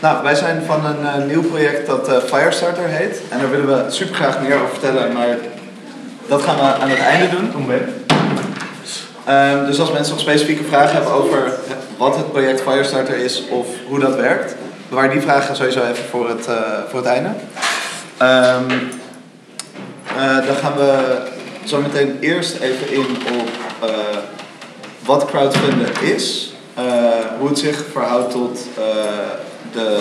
Nou, wij zijn van een uh, nieuw project dat uh, Firestarter heet. En daar willen we super graag meer over vertellen, maar dat gaan we aan het einde doen. Um, dus als mensen nog specifieke vragen hebben over wat het project Firestarter is of hoe dat werkt, bewaar die vragen sowieso even voor het, uh, voor het einde. Um, dan gaan we zo meteen eerst even in op wat crowdfunding is, hoe het zich verhoudt tot de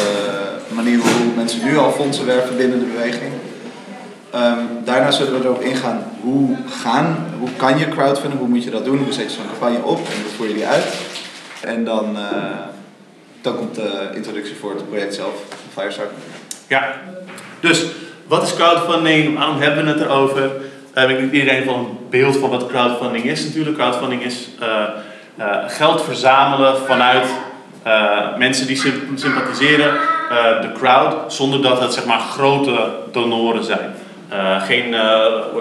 manier hoe mensen nu al fondsen werven binnen de beweging. Um, daarna zullen we erop ingaan hoe gaan, hoe kan je crowdfunding, hoe moet je dat doen, hoe zet je zo'n campagne op en hoe voer je die uit. En dan, uh, dan komt de introductie voor het project zelf, Firestarter. Ja, dus wat is crowdfunding? Waarom hebben we het erover? Uh, ik denk iedereen van een beeld van wat crowdfunding is natuurlijk. Crowdfunding is uh, geld verzamelen vanuit uh, mensen die sympathiseren uh, de crowd zonder dat het zeg maar grote donoren zijn. Uh, geen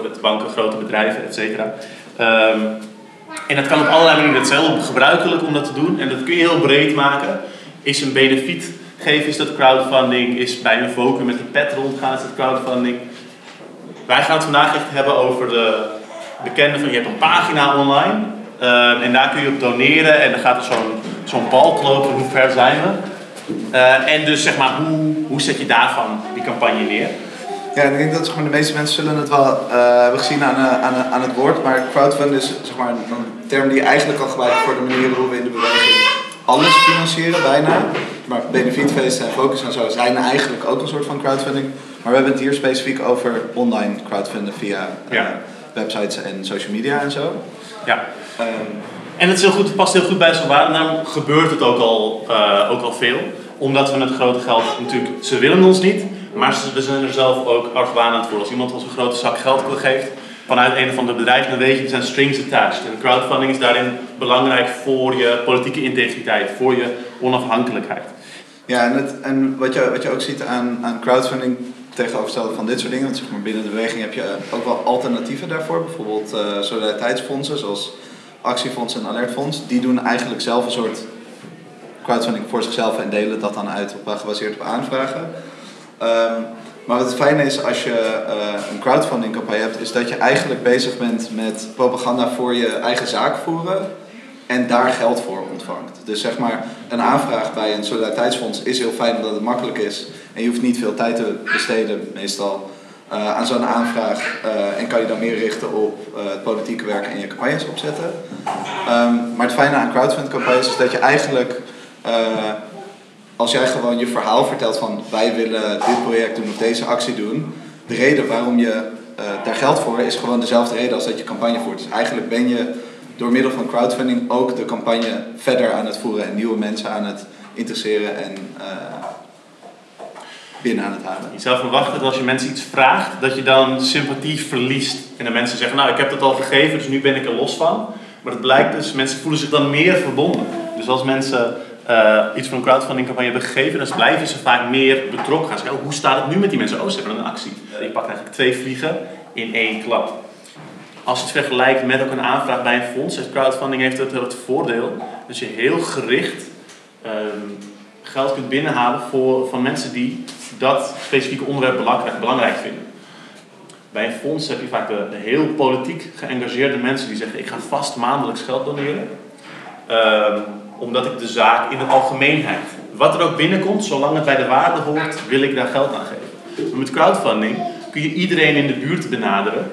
het banken, grote bedrijven, et cetera. Um, en dat kan op allerlei manieren. Het is heel gebruikelijk om dat te doen en dat kun je heel breed maken. Is een benefiet geven is dat crowdfunding, is bij een voken met een pet rondgaan is dat crowdfunding. Wij gaan het vandaag echt hebben over de bekende van je hebt een pagina online uh, en daar kun je op doneren en dan gaat er zo'n zo'n balk lopen, hoe ver zijn we? Uh, en dus zeg maar, hoe, hoe zet je daarvan die campagne neer? Ja, ik denk dat zeg maar, de meeste mensen zullen het wel uh, hebben gezien aan, uh, aan, aan het woord, maar crowdfunding is zeg maar, een term die je eigenlijk al gebruikt voor de manier hoe we in de beweging alles financieren, bijna. Maar benefietfeesten en focus en zo zijn eigenlijk ook een soort van crowdfunding. Maar we hebben het hier specifiek over online crowdfunding via ja. Websites en social media en zo. Ja. Um, en het, is heel goed, het past heel goed bij zo'n waarde. Daarom gebeurt het ook al, uh, ook al veel. Omdat we het grote geld natuurlijk, ze willen ons niet, maar we zijn er zelf ook argwanend voor. Als iemand ons een grote zak geld geeft vanuit een van de bedrijven, dan weet je, er zijn strings attached. En crowdfunding is daarin belangrijk voor je politieke integriteit, voor je onafhankelijkheid. Ja, en, het, en wat, je, wat je ook ziet aan, aan crowdfunding tegenovergestelde van dit soort dingen, want zeg maar binnen de beweging heb je ook wel alternatieven daarvoor. Bijvoorbeeld uh, solidariteitsfondsen, zoals actiefonds en alertfonds, die doen eigenlijk zelf een soort crowdfunding voor zichzelf en delen dat dan uit op, gebaseerd op aanvragen. Um, maar wat het fijne is als je uh, een crowdfunding campagne hebt, is dat je eigenlijk bezig bent met propaganda voor je eigen zaak voeren en daar geld voor ontvangt. Dus zeg maar, een aanvraag bij een solidariteitsfonds is heel fijn omdat het makkelijk is en je hoeft niet veel tijd te besteden meestal uh, aan zo'n aanvraag uh, en kan je dan meer richten op uh, het politieke werk en je campagnes opzetten. Um, maar het fijne aan crowdfunding campagnes is dat je eigenlijk, als jij gewoon je verhaal vertelt van wij willen dit project doen of deze actie doen, de reden waarom je daar geld voor is gewoon dezelfde reden als dat je campagne voert. Dus eigenlijk ben je door middel van crowdfunding ook de campagne verder aan het voeren en nieuwe mensen aan het interesseren en binnen aan het halen. Je zou verwachten dat als je mensen iets vraagt, dat je dan sympathie verliest. En de mensen zeggen, nou ik heb dat al gegeven, dus nu ben ik er los van. Maar het blijkt dus, mensen voelen zich dan meer verbonden. Dus als mensen uh, iets van een crowdfunding campagne hebben gegeven, dan blijven ze vaak meer betrokken. Gaan zeggen, oh, hoe staat het nu met die mensen? Oh, ze hebben een actie. Je pakt eigenlijk twee vliegen in één klap. Als je het vergelijkt met ook een aanvraag bij een fonds, heeft crowdfunding heeft het, het voordeel dat je heel gericht um, geld kunt binnenhalen voor, van mensen die dat specifieke onderwerp belangrijk, belangrijk vinden. Bij een fonds heb je vaak de, heel politiek geëngageerde mensen die zeggen: Ik ga vast maandelijks geld doneren, um, omdat ik de zaak in de algemeenheid, wat er ook binnenkomt, zolang het bij de waarde hoort, wil ik daar geld aan geven. Met crowdfunding kun je iedereen in de buurt benaderen,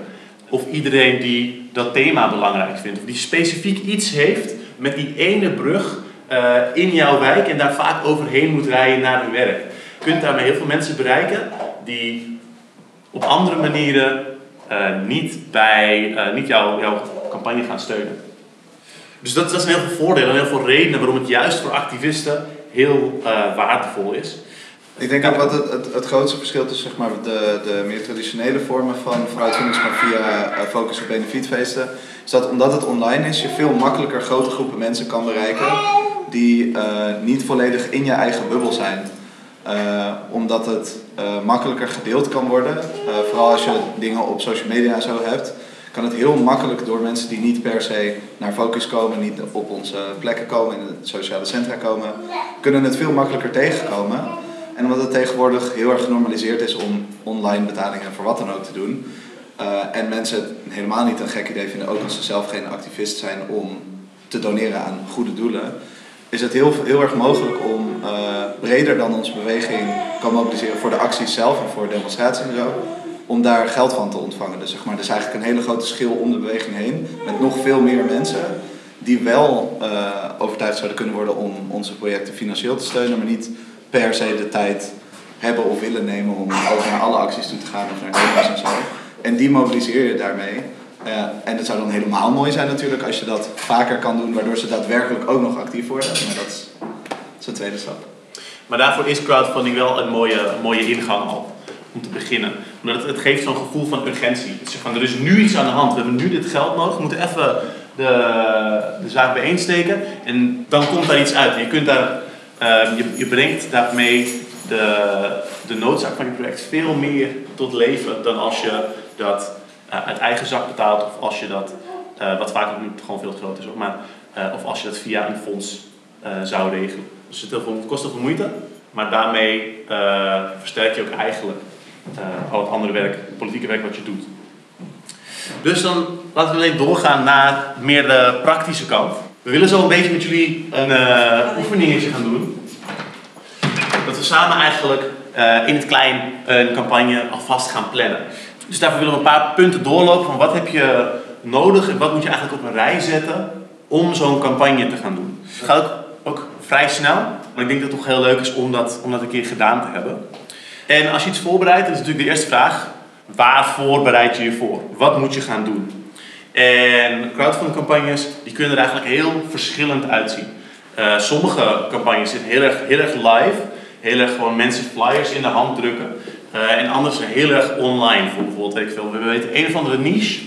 of iedereen die dat thema belangrijk vindt, of die specifiek iets heeft met die ene brug uh, in jouw wijk en daar vaak overheen moet rijden naar hun werk kunt daarmee heel veel mensen bereiken die op andere manieren uh, niet, bij, uh, niet jouw, jouw campagne gaan steunen. Dus dat, dat zijn heel veel voordelen en heel veel redenen waarom het juist voor activisten heel uh, waardevol is. Ik denk ook wat het, het, het, grootste verschil tussen zeg maar, de, de meer traditionele vormen van vooruitvindingsmarkt via focus op benefietfeesten, is dat omdat het online is, je veel makkelijker grote groepen mensen kan bereiken die niet volledig in je eigen bubbel zijn. Uh, omdat het uh, makkelijker gedeeld kan worden. Uh, vooral als je dingen op social media en zo hebt, kan het heel makkelijk door mensen die niet per se naar focus komen, niet op onze plekken komen, in de sociale centra komen, kunnen het veel makkelijker tegenkomen. En omdat het tegenwoordig heel erg genormaliseerd is om online betalingen voor wat dan ook te doen. eh, en mensen het helemaal niet een gek idee vinden, ook als ze zelf geen activist zijn, om te doneren aan goede doelen. Is het heel, heel erg mogelijk om eh, breder dan onze beweging kan mobiliseren voor de acties zelf en voor demonstraties en zo, om daar geld van te ontvangen. Dus zeg maar, er is eigenlijk een hele grote schil om de beweging heen, met nog veel meer mensen die wel eh, overtuigd zouden kunnen worden om onze projecten financieel te steunen, maar niet per se de tijd hebben of willen nemen om ook naar alle acties toe te gaan of naar demos en zo. En die mobiliseer je daarmee. Eh, en het zou dan helemaal mooi zijn natuurlijk als je dat vaker kan doen, waardoor ze daadwerkelijk ook nog actief worden. Maar dat is, dat tweede stap. Maar daarvoor is crowdfunding wel een mooie, mooie ingang al. Om te beginnen. Omdat het, geeft zo'n gevoel van urgentie. Het zegt van, er is nu iets aan de hand. We hebben nu dit geld nodig. We moeten even de, de zaak bijeensteken. En dan komt daar iets uit. Je, kunt daar, ehm, je, je brengt daarmee de, de noodzaak van je project veel meer tot leven dan als je dat uit eigen zak betaalt. Of als je dat, eh, wat vaak ook gewoon veel te groot is, maar eh, of als je dat via een fonds eh, zou regelen. Dus het, kost heel veel moeite, maar daarmee eh, versterk je ook eigenlijk eh, al het andere werk, het politieke werk wat je doet. Dus dan laten we alleen doorgaan naar meer de praktische kant. We willen zo een beetje met jullie een eh, oefeningetje gaan doen. Dat we samen eigenlijk eh, in het klein een campagne alvast gaan plannen. Dus daarvoor willen we een paar punten doorlopen van wat heb je nodig en wat moet je eigenlijk op een rij zetten om zo'n campagne te gaan doen. Het gaat ook, vrij snel, maar ik denk dat het toch heel leuk is om dat, om dat een keer gedaan te hebben. En als je iets voorbereidt, is natuurlijk de eerste vraag, waarvoor bereid je je voor? Wat moet je gaan doen? En crowdfunding campagnes, die kunnen er eigenlijk heel verschillend uitzien. Eh, sommige campagnes zijn heel erg, heel erg live, heel erg gewoon mensen flyers in de hand drukken. Eh, en andere zijn heel erg online, voor bijvoorbeeld, ik veel, we weten een of andere niche.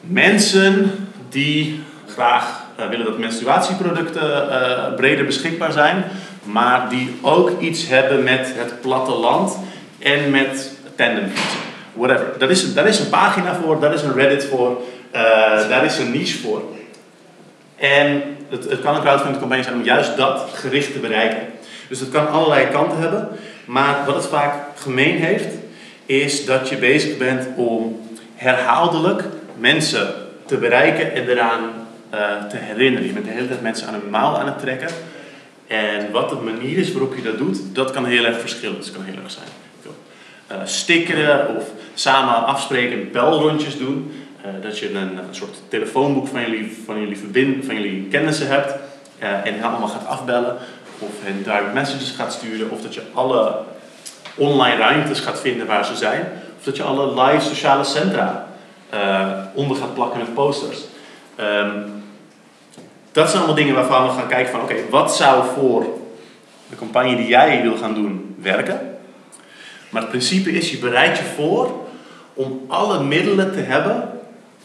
Mensen die graag eh, willen dat menstruatieproducten eh, breder beschikbaar zijn, maar die ook iets hebben met het platteland en met tandemfietsen. Whatever. Daar is, daar is een pagina voor, daar is een Reddit voor, daar is een niche voor. En het, het kan een crowdfunding campagne zijn om juist dat gericht te bereiken. Dus het kan allerlei kanten hebben. Maar wat het vaak gemeen heeft, is dat je bezig bent om herhaaldelijk mensen te bereiken en eraan eh, te herinneren. Je bent de hele tijd mensen aan een mouw aan het trekken. En wat de manier is waarop je dat doet, dat kan heel erg verschillen. Het kan heel erg zijn. Uh, stickeren of samen afspreken en belrondjes doen. Uh, dat je een, een, soort telefoonboek van jullie, van jullie, verbind, van jullie kennissen hebt uh, en allemaal gaat afbellen. Of hen direct messages gaat sturen. Of dat je alle online ruimtes gaat vinden waar ze zijn. Of dat je alle live sociale centra uh, onder gaat plakken met posters. Um, dat zijn allemaal dingen waarvan we gaan kijken van oké, wat zou voor de campagne die jij wil gaan doen werken? Maar het principe is, je bereidt je voor om alle middelen te hebben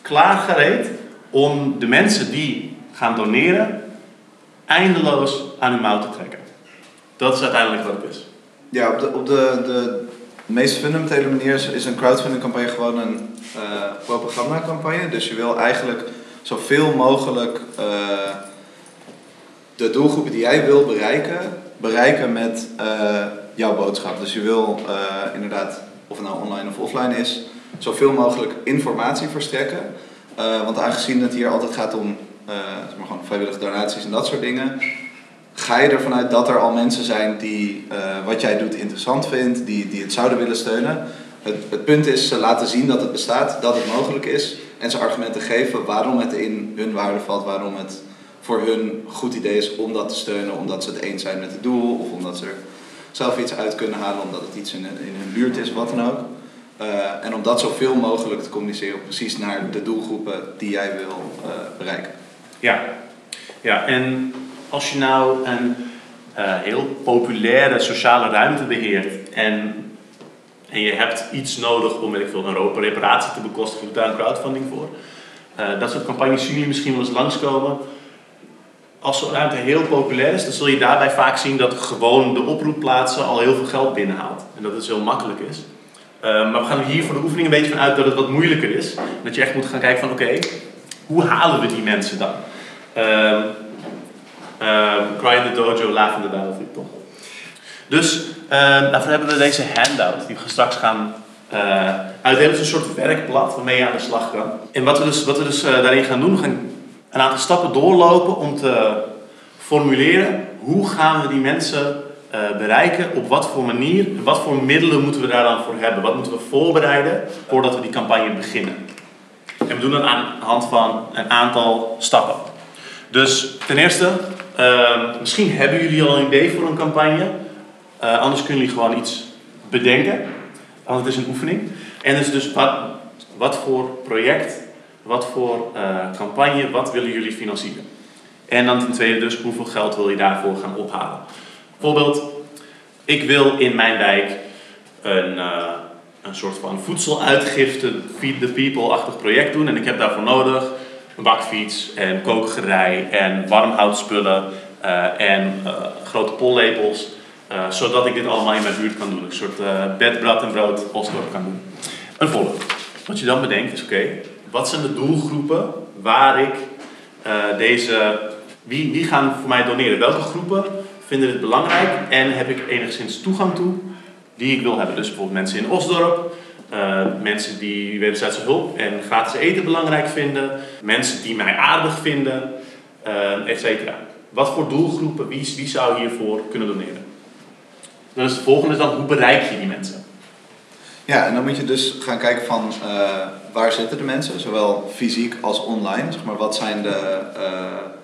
klaargereed om de mensen die gaan doneren eindeloos aan hun mouw te trekken. Dat is uiteindelijk wat het is. Ja, op de, op de, de meest fundamentele manier is, een crowdfunding campagne gewoon een uh, campagne. Dus je wil eigenlijk zoveel mogelijk uh, de doelgroepen die jij wil bereiken, bereiken met uh, jouw boodschap. Dus je wil inderdaad, of het nou online of offline is, zoveel mogelijk informatie verstrekken. Want aangezien het hier altijd gaat om zeg maar gewoon vrijwillige donaties en dat soort dingen, ga je ervan uit dat er al mensen zijn die uh, wat jij doet interessant vindt, die, die het zouden willen steunen. Het, het, punt is ze laten zien dat het bestaat, dat het mogelijk is en ze argumenten geven waarom het in hun waarde valt, waarom het voor hun goed idee is om dat te steunen, omdat ze het eens zijn met het doel of omdat ze er zelf iets uit kunnen halen, omdat het iets in, in hun buurt is, wat dan ook. Uh, en om dat zoveel mogelijk te communiceren, precies naar de doelgroepen die jij wil bereiken. Ja. ja, en als je nou een uh, heel populaire sociale ruimte beheert en, en je hebt iets nodig om ik veel, een reparatie te bekostigen, daar een crowdfunding voor. Uh, dat soort campagnes zien jullie misschien wel eens langskomen. Als zo'n ruimte heel populair is, dan zul je daarbij vaak zien dat gewoon de oproepplaatsen al heel veel geld binnenhaalt. En dat het heel makkelijk is. Uh, maar we gaan er hier voor de oefening een beetje van uit dat het wat moeilijker is. Dat je echt moet gaan kijken van oké, hoe halen we die mensen dan? Um, cry in the dojo, laugh in the battlefield, toch? Dus uh, daarvoor hebben we deze handout die we straks gaan uh, uitdelen. Is een soort werkblad waarmee je aan de slag kan. En wat we dus, wat we dus uh, daarin gaan doen, we gaan een aantal stappen doorlopen om te formuleren hoe gaan we die mensen uh, bereiken, op wat voor manier, wat voor middelen moeten we daar dan voor hebben, wat moeten we voorbereiden voordat we die campagne beginnen. En we doen dat aan de hand van een aantal stappen. Dus ten eerste, uh, misschien hebben jullie al een idee voor een campagne. Uh, anders kunnen jullie gewoon iets bedenken. Want het is een oefening. En dus, dus wat, wat voor project, wat voor uh, campagne, wat willen jullie financieren? En dan ten tweede dus, hoeveel geld wil je daarvoor gaan ophalen? Bijvoorbeeld, ik wil in mijn wijk een, uh, een soort van voedseluitgifte, feed the people-achtig project doen. En ik heb daarvoor nodig een bakfiets en kookgerei en warmhoutspullen uh, en uh, grote pollepels. Uh, zodat ik dit allemaal in mijn buurt kan doen. Een soort bed, brad en brood Osdorp kan doen. Een voorbeeld. Wat je dan bedenkt is, oké, wat zijn de doelgroepen waar ik deze... Wie, wie gaan voor mij doneren? Welke groepen vinden dit belangrijk en heb ik enigszins toegang toe die ik wil hebben? Dus bijvoorbeeld mensen in Osdorp, uh, mensen die wederzijdse hulp en gratis eten belangrijk vinden, mensen die mij aardig vinden, uh, et cetera. Wat voor doelgroepen, wie, wie zou hiervoor kunnen doneren? Dan is de volgende dan, hoe bereik je die mensen? Ja, en dan moet je dus gaan kijken van uh, waar zitten de mensen, zowel fysiek als online. Zeg maar, wat zijn de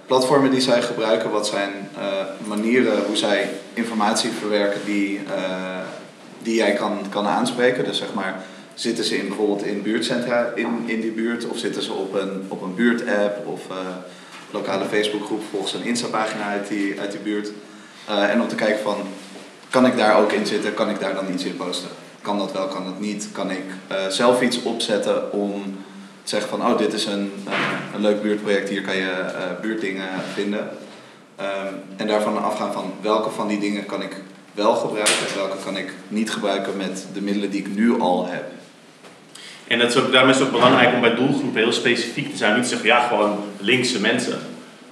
platformen die zij gebruiken, wat zijn manieren hoe zij informatie verwerken die, die jij kan, kan aanspreken. Dus zeg maar, zitten ze in, bijvoorbeeld in buurtcentra in, in die buurt of zitten ze op een, op een buurtapp of uh, lokale Facebookgroep volgens een Insta-pagina uit die, uit die buurt. Uh, en om te kijken van, kan ik daar ook in zitten, kan ik daar dan iets in posten? Kan dat wel, kan dat niet? Kan ik uh, zelf iets opzetten om te zeggen van, oh dit is een, een leuk buurtproject, hier kan je buurtdingen vinden. Um, en daarvan afgaan van welke van die dingen kan ik wel gebruiken en welke kan ik niet gebruiken met de middelen die ik nu al heb. En dat is ook, daarom is het ook belangrijk om bij doelgroepen heel specifiek te zijn. Niet zeggen, ja, gewoon linkse mensen.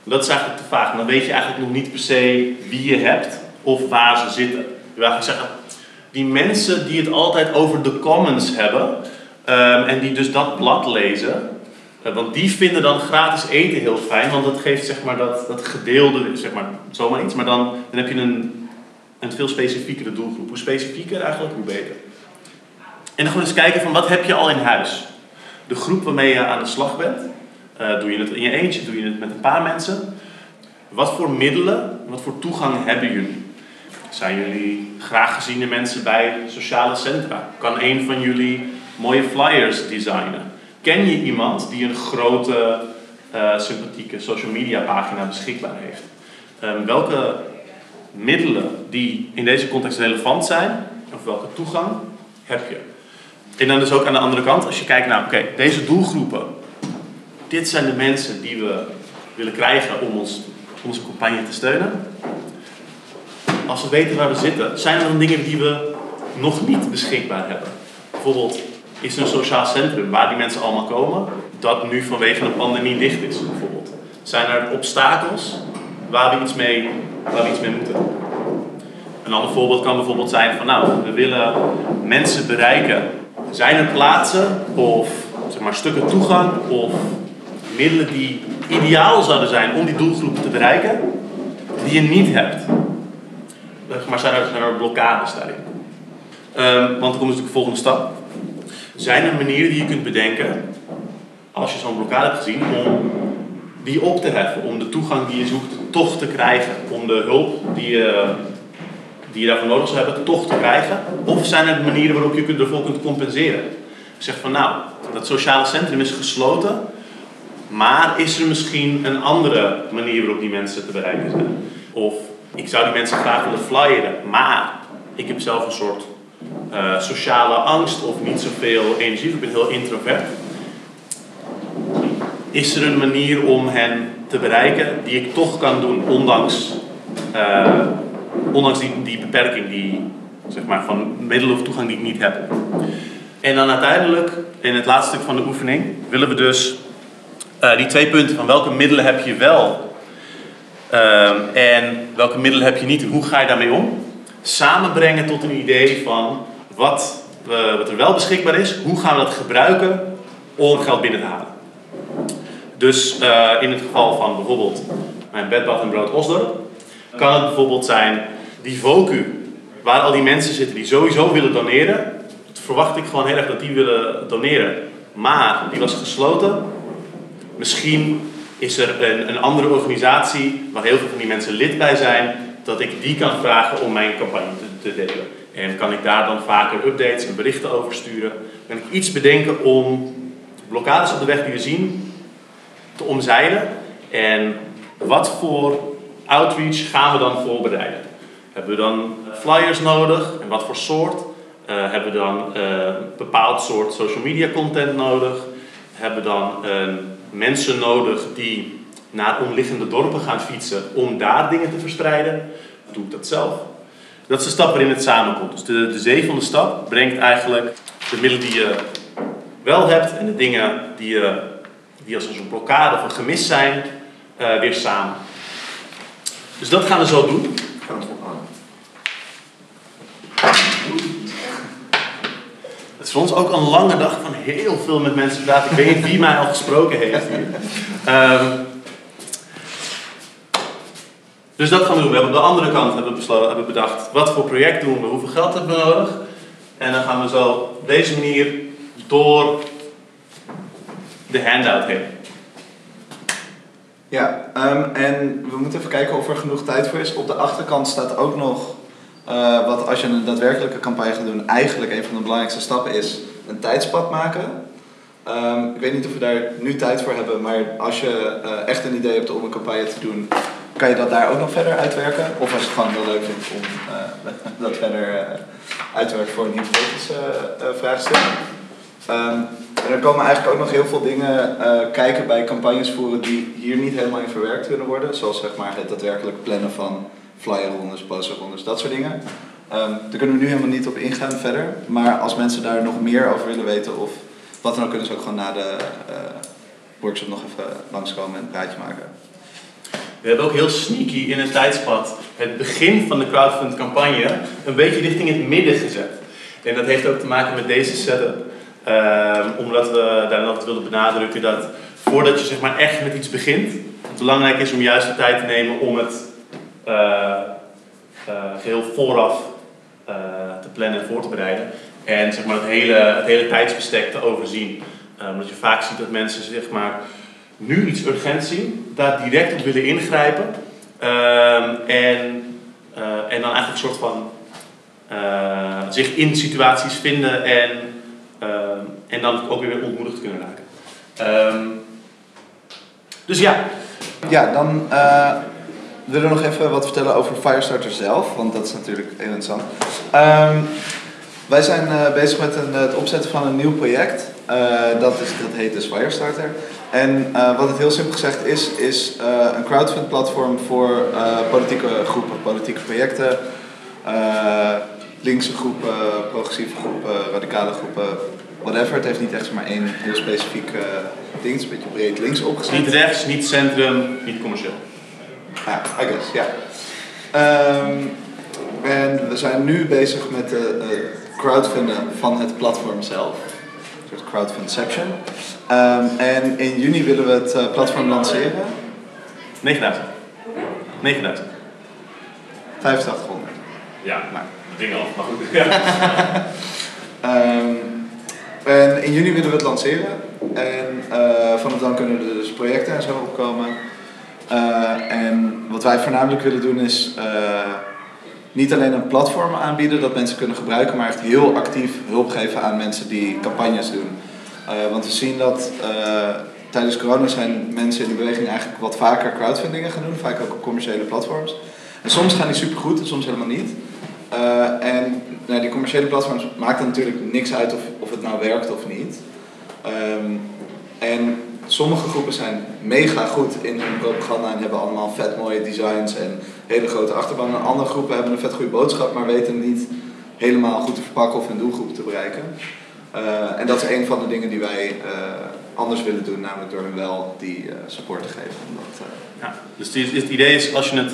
Dat is eigenlijk te vaag. Dan weet je eigenlijk nog niet per se wie je hebt of waar ze zitten. Je wil eigenlijk zeggen, die mensen die het altijd over de commons hebben um, en die dus dat blad lezen, uh, want die vinden dan gratis eten heel fijn, want dat geeft zeg maar dat, dat gedeelde, zeg maar zomaar iets, maar dan, dan heb je een, een veel specifiekere doelgroep. Hoe specifieker eigenlijk, hoe beter. En dan gewoon eens kijken van wat heb je al in huis. De groep waarmee je aan de slag bent. Uh, doe je het in je eentje, doe je het met een paar mensen. Wat voor middelen, wat voor toegang hebben jullie? Zijn jullie graag geziene mensen bij sociale centra? Kan een van jullie mooie flyers designen? Ken je iemand die een grote, uh, sympathieke social media pagina beschikbaar heeft? Um, welke middelen die in deze context relevant zijn, of welke toegang heb je? En dan dus ook aan de andere kant, als je kijkt naar, oké, deze doelgroepen, dit zijn de mensen die we willen krijgen om ons, onze campagne te steunen. Als we weten waar we zitten, zijn er dan dingen die we nog niet beschikbaar hebben? Bijvoorbeeld, is er een sociaal centrum waar die mensen allemaal komen, dat nu vanwege de pandemie dicht is, bijvoorbeeld? Zijn er obstakels waar we iets mee, waar we iets mee moeten? Een ander voorbeeld kan bijvoorbeeld zijn van, nou, we willen mensen bereiken zijn er plaatsen of zeg maar, stukken toegang of middelen die ideaal zouden zijn om die doelgroep te bereiken, die je niet hebt? Maar zijn er, zijn blokkades daarin? Um, want dan komt natuurlijk de volgende stap. Zijn er manieren die je kunt bedenken, als je zo'n blokkade hebt gezien, om die op te heffen, om de toegang die je zoekt toch te krijgen, om de hulp die je die je daarvoor nodig zou hebben, toch te krijgen? Of zijn er manieren waarop je ervoor kunt compenseren? Zeg van nou, dat sociale centrum is gesloten, maar is er misschien een andere manier waarop die mensen te bereiken zijn? Of ik zou die mensen graag willen flyeren, maar ik heb zelf een soort uh, sociale angst of niet zoveel energie, ik ben heel introvert. Is er een manier om hen te bereiken die ik toch kan doen, ondanks uh, ondanks die, die beperking die, zeg maar, van middelen of toegang die ik niet heb. En dan uiteindelijk, in het laatste stuk van de oefening, willen we dus uh, die twee punten van welke middelen heb je wel uh, en welke middelen heb je niet en hoe ga je daarmee om, samenbrengen tot een idee van wat, wat er wel beschikbaar is, hoe gaan we dat gebruiken om geld binnen te halen. Dus uh, in het geval van bijvoorbeeld mijn bedbad en brood Osdorp, kan het bijvoorbeeld zijn die Vocu, waar al die mensen zitten die sowieso willen doneren. Dat verwacht ik gewoon heel erg dat die willen doneren. Maar die was gesloten. Misschien is er een, een andere organisatie waar heel veel van die mensen lid bij zijn, dat ik die kan vragen om mijn campagne te, te delen. En kan ik daar dan vaker updates en berichten over sturen? Kan ik iets bedenken om blokkades op de weg die we zien te omzeilen? En wat voor outreach gaan we dan voorbereiden? Hebben we dan flyers nodig? En wat voor soort? Uh, hebben we dan een bepaald soort social media content nodig? Hebben we dan uh, mensen nodig die naar omliggende dorpen gaan fietsen om daar dingen te verspreiden? Doe ik dat zelf? Dat is de stap waarin het samenkomt. Dus de, de zevende stap brengt eigenlijk de middelen die je wel hebt en de dingen die, je, die als een blokkade of een gemis zijn, weer samen. Dus dat gaan we zo doen. Het is voor ons ook een lange dag van heel veel met mensen praten. Ik weet niet wie mij al gesproken heeft hier. Um, dus dat gaan we doen. We hebben op de andere kant hebben we, hebben bedacht wat voor project doen we, hoeveel geld hebben we nodig. En dan gaan we zo op deze manier door de handout heen. Ja, um, en we moeten even kijken of er genoeg tijd voor is. Op de achterkant staat ook nog uh, wat als je een daadwerkelijke campagne gaat doen, eigenlijk een van de belangrijkste stappen is een tijdspad maken. Um, ik weet niet of we daar nu tijd voor hebben, maar als je uh, echt een idee hebt om een campagne te doen, kan je dat daar ook nog verder uitwerken? Of als je het gewoon heel leuk vindt om uh, dat verder uit te werken voor een hypothetische vraagstuk. Um, er komen eigenlijk ook nog heel veel dingen kijken bij campagnes voeren die hier niet helemaal in verwerkt kunnen worden. Zoals zeg maar het daadwerkelijk plannen van flyerrondes, posterrondes, dat soort dingen. Um, daar kunnen we nu helemaal niet op ingaan verder. Maar als mensen daar nog meer over willen weten of wat dan ook, kunnen ze ook gewoon na de uh, workshop nog even langskomen en een praatje maken. We hebben ook heel sneaky in het tijdspad het begin van de crowdfund campagne een beetje richting het midden gezet. En dat heeft ook te maken met deze setup. Um, omdat we daarin altijd willen benadrukken dat voordat je zeg maar echt met iets begint, het belangrijk is om juist de tijd te nemen om het uh, geheel vooraf uh, te plannen en voor te bereiden. En zeg maar, het, hele, het hele tijdsbestek te overzien. omdat je vaak ziet dat mensen zeg maar, nu iets urgent zien, daar direct op willen ingrijpen. Ehm, en, en dan eigenlijk een soort van zich in situaties vinden en, en dan ook weer ontmoedigd kunnen raken. Um, dus ja. Ja, dan willen nog even wat vertellen over Firestarter zelf, want dat is natuurlijk heel interessant. Um, wij zijn uh, bezig met een, het opzetten van een nieuw project. Uh, dat, is, dat heet dus Firestarter. En wat het heel simpel gezegd is, is een crowdfund platform voor politieke groepen, politieke projecten, linkse groepen, progressieve groepen, radicale groepen, whatever. Het heeft niet echt maar één heel specifiek ding, het is een beetje breed links opgezet. Niet rechts, niet centrum, niet commercieel. Ja, I guess, ja. Um, en we zijn nu bezig met de uh, crowdfunden van het platform zelf. Een soort crowdfundception. Um, en in juni willen we het uh, platform lanceren. 9000. 9000. 8500. Ja, maar ding al, maar goed. um, en in juni willen we het lanceren. En uh, vanaf dan kunnen er dus projecten en zo opkomen. Uh, en wat wij voornamelijk willen doen is uh, niet alleen een platform aanbieden dat mensen kunnen gebruiken, maar echt heel actief hulp geven aan mensen die campagnes doen. Want we zien dat tijdens corona zijn mensen in de beweging eigenlijk wat vaker crowdfundingen gaan doen, vaak ook op commerciële platforms. En soms gaan die supergoed en soms helemaal niet. En nou, die commerciële platforms maakt natuurlijk niks uit of, of het nou werkt of niet. Um, en sommige groepen zijn mega goed in hun propaganda en hebben allemaal vet mooie designs en hele grote achterban. En andere groepen hebben een vet goede boodschap, maar weten niet helemaal goed te verpakken of hun doelgroep te bereiken. Uh, en dat is een van de dingen die wij uh, anders willen doen, namelijk door hen wel die support te geven. Ja, dus het idee is als je het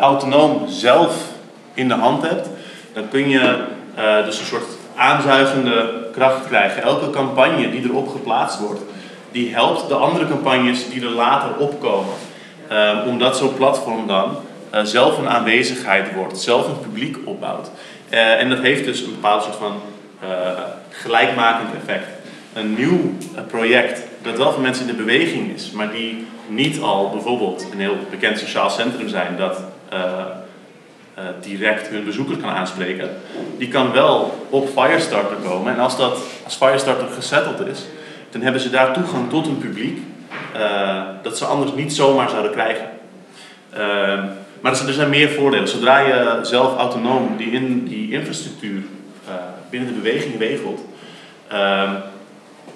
autonoom zelf in de hand hebt, dan kun je uh, dus een soort aanzuigende kracht krijgen. Elke campagne die erop geplaatst wordt, die helpt de andere campagnes die er later opkomen. Uh, omdat zo'n platform dan uh, zelf een aanwezigheid wordt, zelf een publiek opbouwt. En dat heeft dus een bepaald soort van gelijkmakend effect. Een nieuw project dat wel voor mensen in de beweging is, maar die niet al bijvoorbeeld een heel bekend sociaal centrum zijn dat uh, direct hun bezoeker kan aanspreken, die kan wel op Firestarter komen. En als, dat, als Firestarter gesetteld is, dan hebben ze daar toegang tot een publiek uh, dat ze anders niet zomaar zouden krijgen. Uh, maar er zijn meer voordelen. Zodra je zelf autonoom die, in, die infrastructuur binnen de beweging regelt, ehm,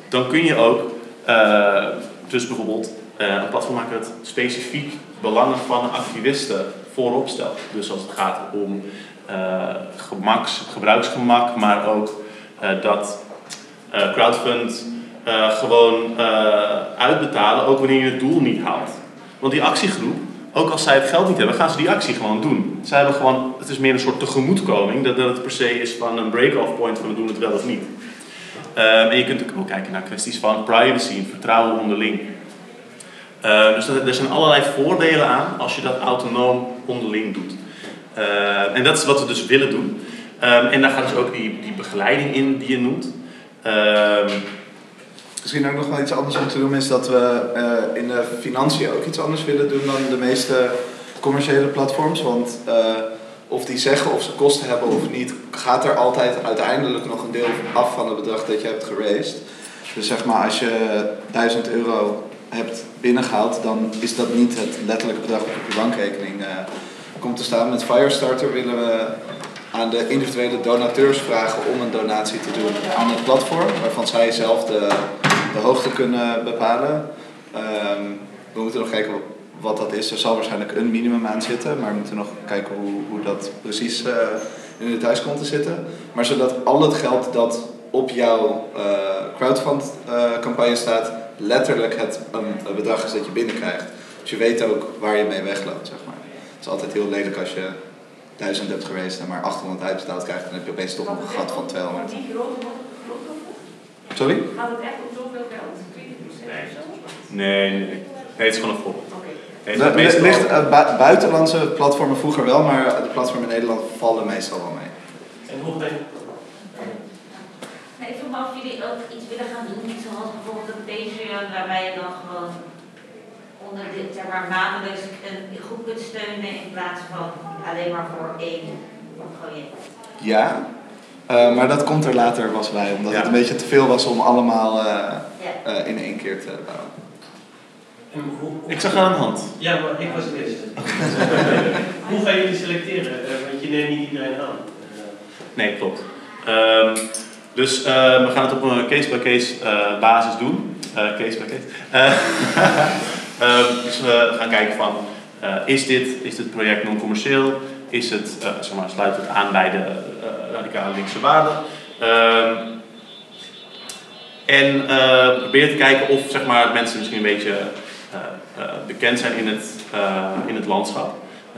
dan kun je ook dus bijvoorbeeld een platform maken dat specifiek belangen van activisten Dus als het gaat om uh, gemaks, gebruiksgemak, maar ook uh, dat uh, crowdfund gewoon uitbetalen, ook wanneer je het doel niet haalt. Want die actiegroep, ook als zij het geld niet hebben, gaan ze die actie gewoon doen. Zij hebben gewoon, het is meer een soort tegemoetkoming, dat, dat het per se is van een break-off point van we doen het wel of niet. en je kunt ook kijken naar kwesties van privacy en vertrouwen onderling. Uh, dus er zijn allerlei voordelen aan als je dat autonoom onderling doet. Uh, en dat is wat we dus willen doen. Um, en daar gaat dus ook die, die begeleiding in die je noemt. Um, Misschien ook nog wel iets anders om te doen is dat we uh, in de financiën ook iets anders willen doen dan de meeste commerciële platforms. Want of die zeggen of ze kosten hebben of niet, gaat er altijd uiteindelijk nog een deel af van het bedrag dat je hebt geraced. Dus zeg maar als je 1000 euro hebt binnengehaald, dan is dat niet het letterlijke bedrag op je bankrekening uh, komt te staan. Met Firestarter willen we aan de individuele donateurs vragen om een donatie te doen aan het platform, waarvan zij zelf de, de hoogte kunnen bepalen. Um, we moeten nog kijken wat dat is. Er zal waarschijnlijk een minimum aan zitten, maar we moeten nog kijken hoe, hoe dat precies uh, in de thuis komt te zitten. Maar zodat al het geld dat op jouw uh, crowdfund campagne staat, letterlijk het een, bedrag is dat je binnenkrijgt. Dus je weet ook waar je mee wegloopt, zeg maar. Het is altijd heel lelijk als je 1000 hebt geweest en maar 800 uitbetaald krijgt, dan heb je opeens toch nog een gat van 200. Sorry? Gaat het echt om zoveel geld? 20% Nee, nee, nee. het is gewoon een voorbeeld. Nee, het meestal... ligt uh, buitenlandse platformen vroeger wel, maar de platformen in Nederland vallen meestal wel mee. En hoe denk Nee, ik vroeg me af of jullie ook iets willen gaan doen, zoals bijvoorbeeld een Waarbij je dan gewoon onder dit, zeg maar, maandelijks een groep kunt steunen in plaats van alleen maar voor één project. Ja, uh, maar dat komt er later was bij, omdat ja. het een beetje te veel was om allemaal uh, ja. uh, in één keer te bouwen. Ik zag aan de hand. Ja, maar ik was het eerste. hoe gaan jullie selecteren? want je neemt niet iedereen aan. Nee, klopt. Um, dus uh, we gaan het op een case-by-case -case, uh, basis doen. Uh, case by case. dus we gaan kijken van, is, dit, is dit project non-commercieel? Is het, zeg maar, sluit het aan bij de radicale linkse waarden? Ehm, en probeer te kijken of zeg maar, mensen misschien een beetje bekend zijn in het, in het landschap.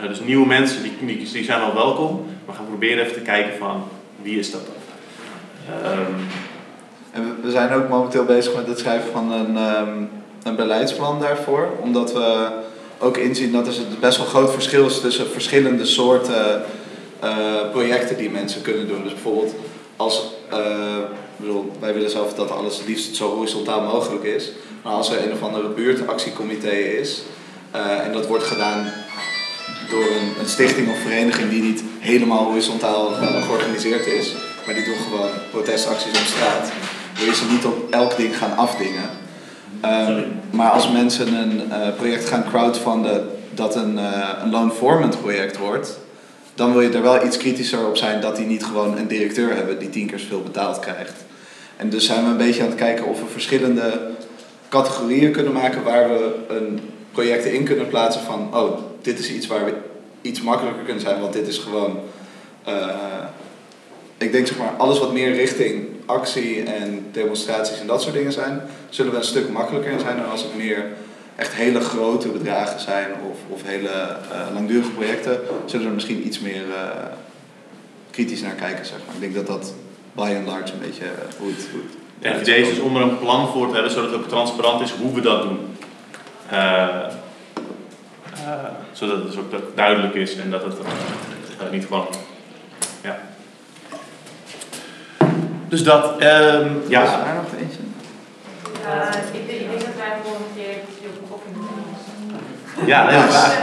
dus nieuwe mensen die, die, die zijn wel welkom, maar gaan proberen even te kijken van wie is dat dan? Um, en we zijn ook momenteel bezig met het schrijven van een, um, een beleidsplan daarvoor, omdat we ook inzien dat er best wel groot verschil is tussen verschillende soorten uh, projecten die mensen kunnen doen. Dus bijvoorbeeld als, uh, bedoel, wij willen zelf dat alles liefst zo horizontaal mogelijk is, maar als er een of andere buurtactiecomité is uh, en dat wordt gedaan door een, stichting of vereniging die niet helemaal horizontaal georganiseerd is, maar die doen gewoon protestacties op straat. Wil je ze niet op elk ding gaan afdingen. Um, maar als mensen een uh, project gaan crowdfunden dat een, uh, een loan-formant project wordt, dan wil je er wel iets kritischer op zijn dat die niet gewoon een directeur hebben die tien keer zoveel betaald krijgt. En dus zijn we een beetje aan het kijken of we verschillende categorieën kunnen maken waar we een projecten in kunnen plaatsen van, oh, dit is iets waar we iets makkelijker kunnen zijn, want dit is gewoon uh, ik denk zeg maar, alles wat meer richting actie en demonstraties en dat soort dingen zijn, zullen we een stuk makkelijker zijn dan als het meer echt hele grote bedragen zijn of, of hele uh, langdurige projecten, zullen er misschien iets meer uh, kritisch naar kijken, zeg maar. Ik denk dat dat by and large een beetje eh, het, hoe het En het is dus om er een plan voor te hebben, zodat het ook transparant is hoe we dat doen. Eh, eh, zodat het dus ook duidelijk is en dat het eh, niet gewoon. Ja. Dus dat, ehm, Was ja. er nog eentje? Uh, ik, denk, ik denk dat wij volgende keer veel koffie moeten doen. Ja, heel Ja. graag.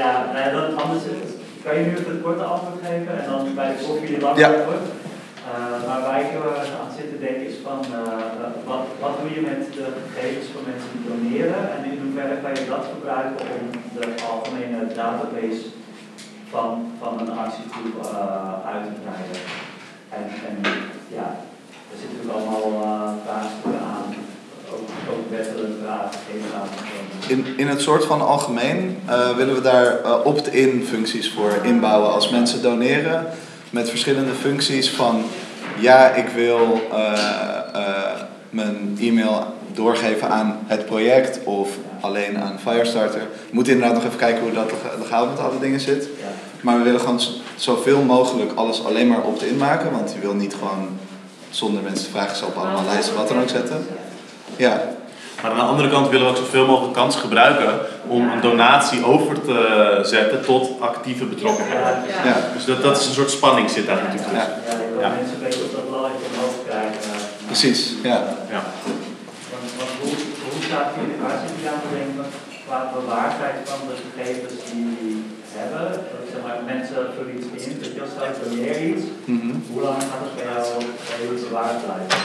Ja, ja, dan, anders is het, kan je nu even het korte antwoord geven en dan bij de koffie de lange Ja. antwoord. Uh, maar waar ik heel erg aan zit te denken is van uh, wat, wat doe je met de gegevens van mensen die doneren en in hoeverre kan je dat gebruiken om de algemene database van, van een actiegroep uh, uit te breiden. En, en ja, er zitten natuurlijk allemaal uh, vraagstukken aan, ook, ook wettelijk aangegeven aan. In, in het soort van algemeen uh, willen we daar uh, opt-in functies voor inbouwen als mensen doneren. Met verschillende functies van ja, ik wil mijn e-mail doorgeven aan het project of alleen aan Firestarter. We moeten inderdaad nog even kijken hoe dat legaal met alle dingen zit. Maar we willen gewoon zoveel mogelijk alles alleen maar opt-in maken, want je wil niet gewoon zonder mensen te vragen op allemaal lijsten wat dan ook zetten. Ja, Maar aan de andere kant willen we ook zoveel mogelijk kans gebruiken om een donatie over te zetten tot actieve betrokkenheid. ja. Dus dat, dat is een soort spanning zit daar natuurlijk tussen. Ja. Ja, ik wil Ja. mensen een beetje op dat laddertje omhoog krijgen. precies. Ja. Ja. Want, want hoe, hoe staat jullie, waar zit je aan te denken qua bewaardheid van de gegevens die jullie hebben? Dat zeg maar, mensen vullen iets in, dat je straks doneer iets. Mhm. Hoe lang gaat het bij jou bij jullie bewaard blijven?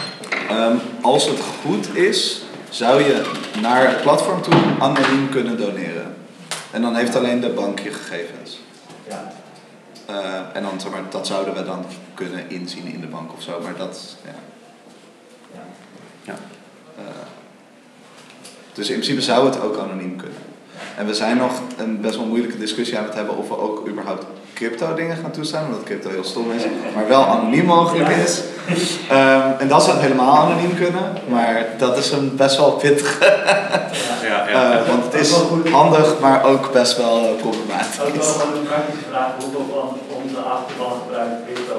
Ehm, als het goed is, zou je naar het platform toe anoniem kunnen doneren. En dan heeft alleen de bank je gegevens. Ja. Eh, en dan, zeg maar, dat zouden we dan kunnen inzien in de bank of zo, maar dat, ja. ja. Ja. Eh, dus in principe zou het ook anoniem kunnen. En we zijn nog een best wel moeilijke discussie aan het hebben of we ook überhaupt crypto dingen gaan toestaan, omdat crypto heel stom is, maar wel anoniem mogelijk is. Ehm, en dat zou helemaal anoniem kunnen, maar dat is een best wel pittige, Ja, ja. eh, want het is handig, maar ook best wel eh, Ook wel problematisch. gewoon een praktische vraag, hoeveel van onze achterban gebruikt crypto?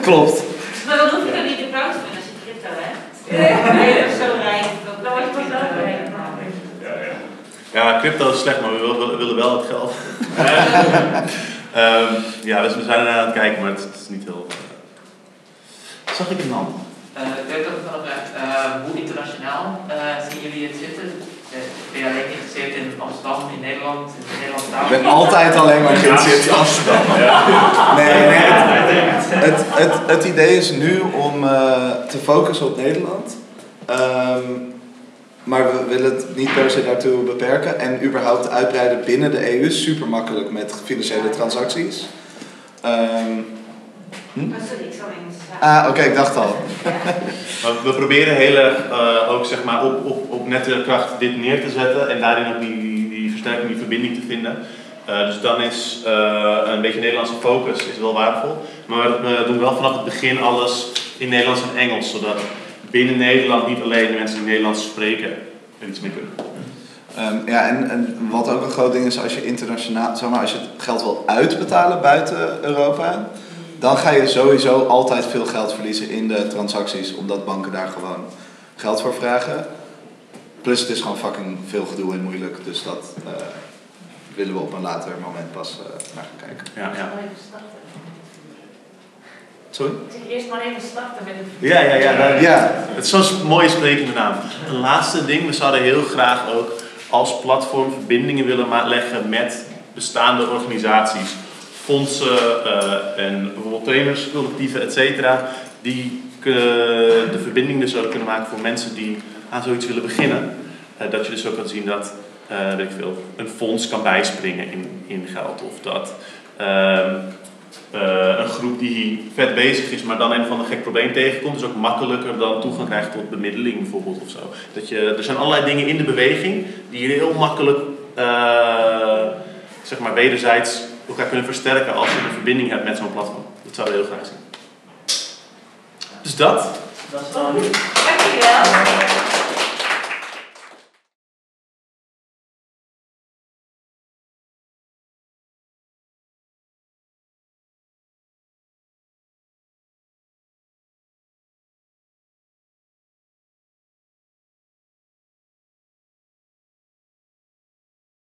Klopt. Maar dan hoef je dan niet te als je crypto hebt. Nee, dat is zo rijk. Dan word je pas ook rijk. Ja, crypto is slecht, maar we willen, we willen wel het geld. Ehm, ja, dus we zijn er aan het kijken, maar het, het is niet heel. eh. Zag ik een hand? Uh, ik weet ook wel vraag, uh, hoe internationaal uh, zien jullie het zitten? Uh, ben je alleen geïnteresseerd in Amsterdam, in Nederland, in de Nederlandse taal? Ik ben altijd alleen maar geïnteresseerd in Amsterdam. Nee, nee. Het, het, het, het idee is nu om uh, te focussen op Nederland. Um, maar we willen het niet per se daartoe beperken. En überhaupt uitbreiden binnen de EU is super makkelijk met financiële transacties. Um, hm? Ah, oké, okay, ik dacht al. Maar we proberen heel erg uh, ook zeg maar op, op, op nette kracht dit neer te zetten en daarin ook die, die, die versterking, die verbinding te vinden. Uh, dus dan is uh, een beetje Nederlandse focus is wel waardevol. Maar we doen wel vanaf het begin alles in Nederlands en Engels, zodat binnen Nederland niet alleen de mensen die Nederlands spreken er iets mee kunnen. Um, ja, en, en wat ook een groot ding is als je internationaal, zeg maar, als je het geld wil uitbetalen buiten Europa, dan ga je sowieso altijd veel geld verliezen in de transacties, omdat banken daar gewoon geld voor vragen. Plus het is gewoon fucking veel gedoe en moeilijk, dus dat uh, willen we op een later moment pas uh, naar gaan kijken. Ja, ja. Sorry? Ik zeg eerst maar even starten met een Ja, ja, ja. Dat, ja. Het is zo'n mooie sprekende naam. Een laatste ding, we zouden heel graag ook als platform verbindingen willen leggen met bestaande organisaties, fondsen uh, en bijvoorbeeld trainers, collectieven, et cetera, die kunnen de verbinding dus ook kunnen maken voor mensen die aan zoiets willen beginnen. Uh, dat je dus ook kan zien dat uh, weet ik veel, een fonds kan bijspringen in, in geld of dat Uh, een groep die vet bezig is, maar dan een van een gek probleem tegenkomt, is ook makkelijker dan toegang krijgt tot bemiddeling bijvoorbeeld of zo. Dat je, er zijn allerlei dingen in de beweging die je heel makkelijk, uh, zeg maar, wederzijds elkaar kunnen versterken als je een verbinding hebt met zo'n platform. Dat we heel graag zien. Dus dat. Dat is dan. Dankjewel.